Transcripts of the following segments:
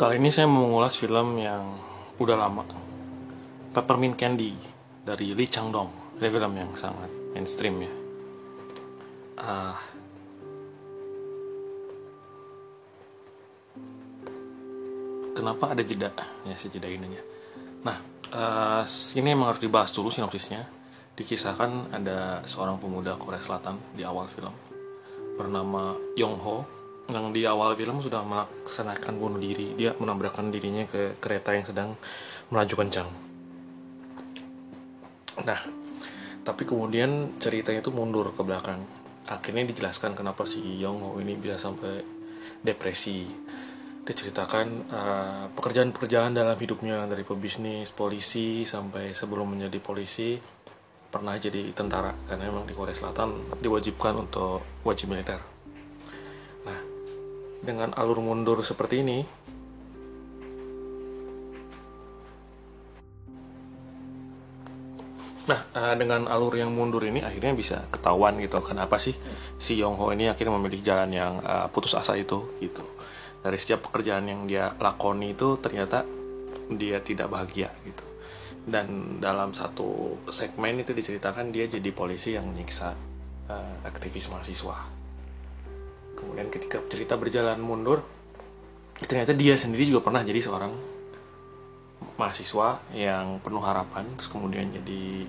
Kali ini saya mau mengulas film yang udah lama. Peppermint Candy dari Lee Chang Dong Ini film yang sangat mainstream ya. Ah, Kenapa ada jeda? Ya si jeda ini ya Nah, eh, ini emang harus dibahas dulu sinopsisnya. Dikisahkan ada seorang pemuda Korea Selatan di awal film. Bernama Yong Ho Yang di awal film sudah melaksanakan bunuh diri. Dia menabrakkan dirinya ke kereta yang sedang melaju kencang. Nah, tapi kemudian ceritanya itu mundur ke belakang. Akhirnya dijelaskan kenapa si Yong Ho ini bisa sampai depresi. Diceritakan eh, pekerjaan-pekerjaan dalam hidupnya dari pebisnis, polisi sampai sebelum menjadi polisi pernah jadi tentara. Karena memang di Korea Selatan diwajibkan untuk wajib militer. Dengan alur mundur seperti ini, Nah, eh, dengan alur yang mundur ini akhirnya bisa ketahuan gitu kenapa sih si Yong Ho ini akhirnya memilih jalan yang eh, putus asa itu gitu. Dari setiap pekerjaan yang dia lakoni itu ternyata dia tidak bahagia gitu. Dan dalam satu segmen itu diceritakan dia jadi polisi yang menyiksa eh, aktivis mahasiswa. Kemudian ketika cerita berjalan mundur, ternyata dia sendiri juga pernah jadi seorang mahasiswa yang penuh harapan terus kemudian jadi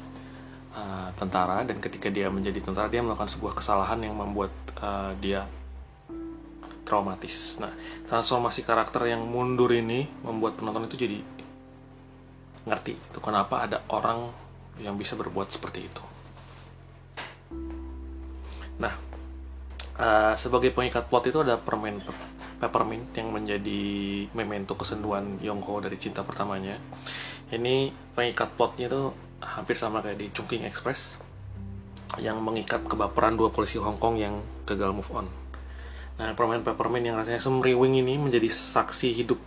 uh, tentara dan ketika dia menjadi tentara dia melakukan sebuah kesalahan yang membuat uh, dia traumatis. Nah, transformasi karakter yang mundur ini membuat penonton itu jadi ngerti itu kenapa ada orang yang bisa berbuat seperti itu. Nah, uh, sebagai pengikat plot itu ada permen Peppermint yang menjadi memento kesenduan Yongho dari cinta pertamanya. Ini pengikat plotnya itu hampir sama kayak di Chungking Express yang mengikat kebaperan dua polisi Hong Kong yang gagal move on. Nah, permen Peppermint yang rasanya semriwing ini menjadi saksi hidup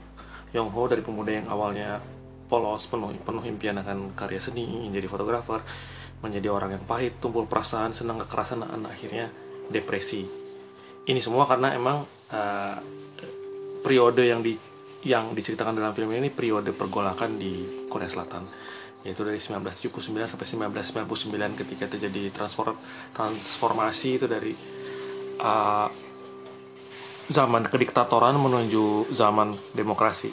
Yongho dari pemuda yang awalnya polos, penuh, penuh impian akan karya seni, ingin jadi fotografer, menjadi orang yang pahit, tumpul perasaan, senang kekerasan, dan akhirnya depresi. Ini semua karena emang uh, periode yang di yang diceritakan dalam film ini periode pergolakan di Korea Selatan yaitu dari 1979 sampai 1999 ketika terjadi transform transformasi itu dari uh, zaman kediktatoran menuju zaman demokrasi.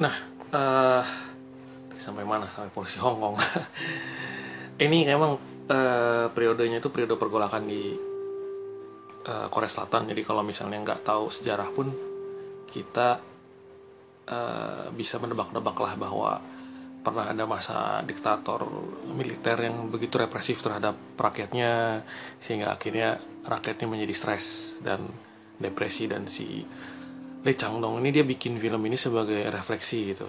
Nah, uh, sampai mana? Sampai polisi Hong Kong. ini emang uh, periodenya itu periode pergolakan di uh, Korea Selatan. Jadi kalau misalnya nggak tahu sejarah pun kita uh, bisa menebak-nebak lah bahwa pernah ada masa diktator militer yang begitu represif terhadap rakyatnya sehingga akhirnya rakyatnya menjadi stres dan depresi. Dan si Lee Chang Dong ini dia bikin film ini sebagai refleksi gitu.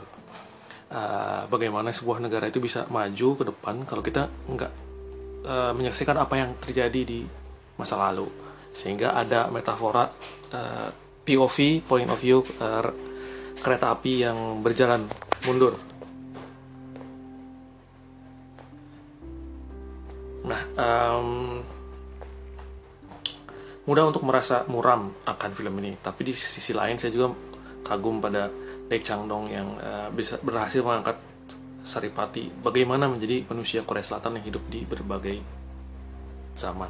Uh, bagaimana sebuah negara itu bisa maju ke depan kalau kita nggak uh, menyaksikan apa yang terjadi di masa lalu sehingga ada metafora uh, eh, POV point of view uh, kereta api yang berjalan mundur. Nah, um, mudah untuk merasa muram akan film ini, tapi di sisi lain saya juga kagum pada Lee Chang Dong yang uh, bisa berhasil mengangkat Saripati bagaimana menjadi manusia Korea Selatan yang hidup di berbagai zaman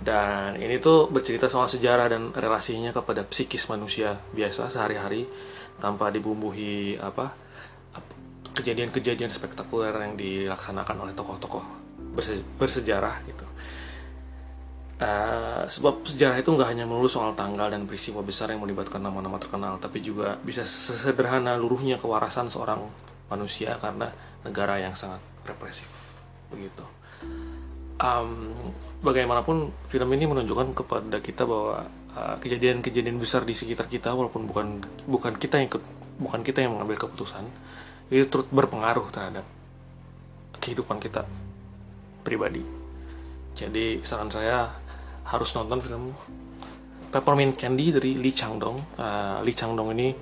dan ini tuh bercerita soal sejarah dan relasinya kepada psikis manusia biasa sehari-hari tanpa dibumbuhi apa kejadian-kejadian spektakuler yang dilaksanakan oleh tokoh-tokoh bersejarah gitu. Uh, sebab sejarah itu nggak hanya melulu soal tanggal dan peristiwa besar yang melibatkan nama-nama terkenal, tapi juga bisa sesederhana luruhnya kewarasan seorang manusia karena negara yang sangat represif begitu um, bagaimanapun film ini menunjukkan kepada kita bahwa kejadian-kejadian uh, besar di sekitar kita walaupun bukan bukan kita yang bukan kita yang mengambil keputusan itu turut berpengaruh terhadap kehidupan kita pribadi. Jadi saran saya harus nonton film Peppermint Candy dari Lee Chang Dong. Uh, Lee Chang Dong ini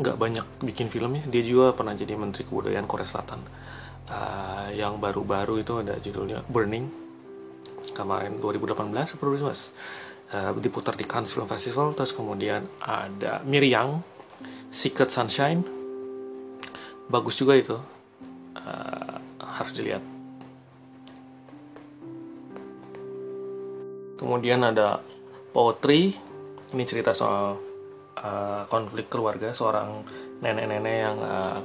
nggak banyak bikin filmnya. Dia juga pernah jadi Menteri Kebudayaan Korea Selatan. Uh, yang baru-baru itu ada judulnya Burning kemarin 2018 atau 2019 uh, diputar di Cannes Film Festival terus kemudian ada Miriam Secret Sunshine. Bagus juga itu. Uh, harus dilihat. Kemudian ada Poetry ini cerita soal uh, konflik keluarga seorang nenek-nenek yang uh,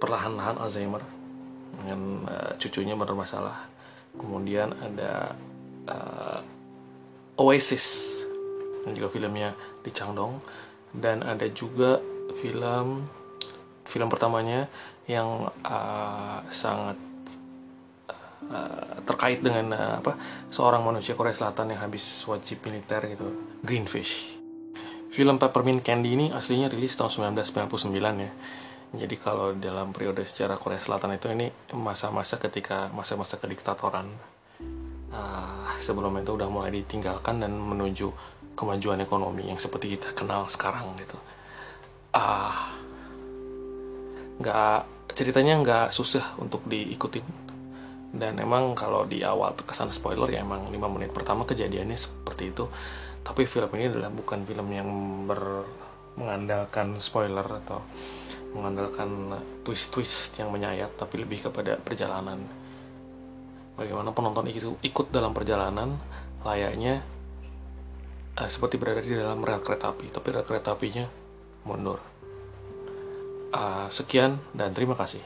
perlahan-lahan Alzheimer dengan uh, cucunya bermasalah. Kemudian ada Oasis yang juga filmnya di Changdong. Dan ada juga film film pertamanya yang uh, sangat uh, terkait dengan uh, apa seorang manusia Korea Selatan yang habis wajib militer gitu Greenfish film Peppermint Candy ini aslinya rilis tahun 1999 ya. Jadi kalau dalam periode sejarah Korea Selatan itu ini masa-masa ketika masa-masa kediktatoran uh, sebelum itu udah mulai ditinggalkan dan menuju kemajuan ekonomi yang seperti kita kenal sekarang gitu. Ah nggak ceritanya nggak susah untuk diikutin. Dan emang kalau di awal terkesan spoiler ya emang 5 menit pertama kejadiannya seperti itu tapi film ini adalah bukan film yang ber mengandalkan spoiler atau mengandalkan twist-twist yang menyayat tapi lebih kepada perjalanan bagaimana penonton itu ikut dalam perjalanan layaknya uh, seperti berada di dalam rel kereta api, tapi rel kereta apinya mundur. Uh, sekian dan terima kasih.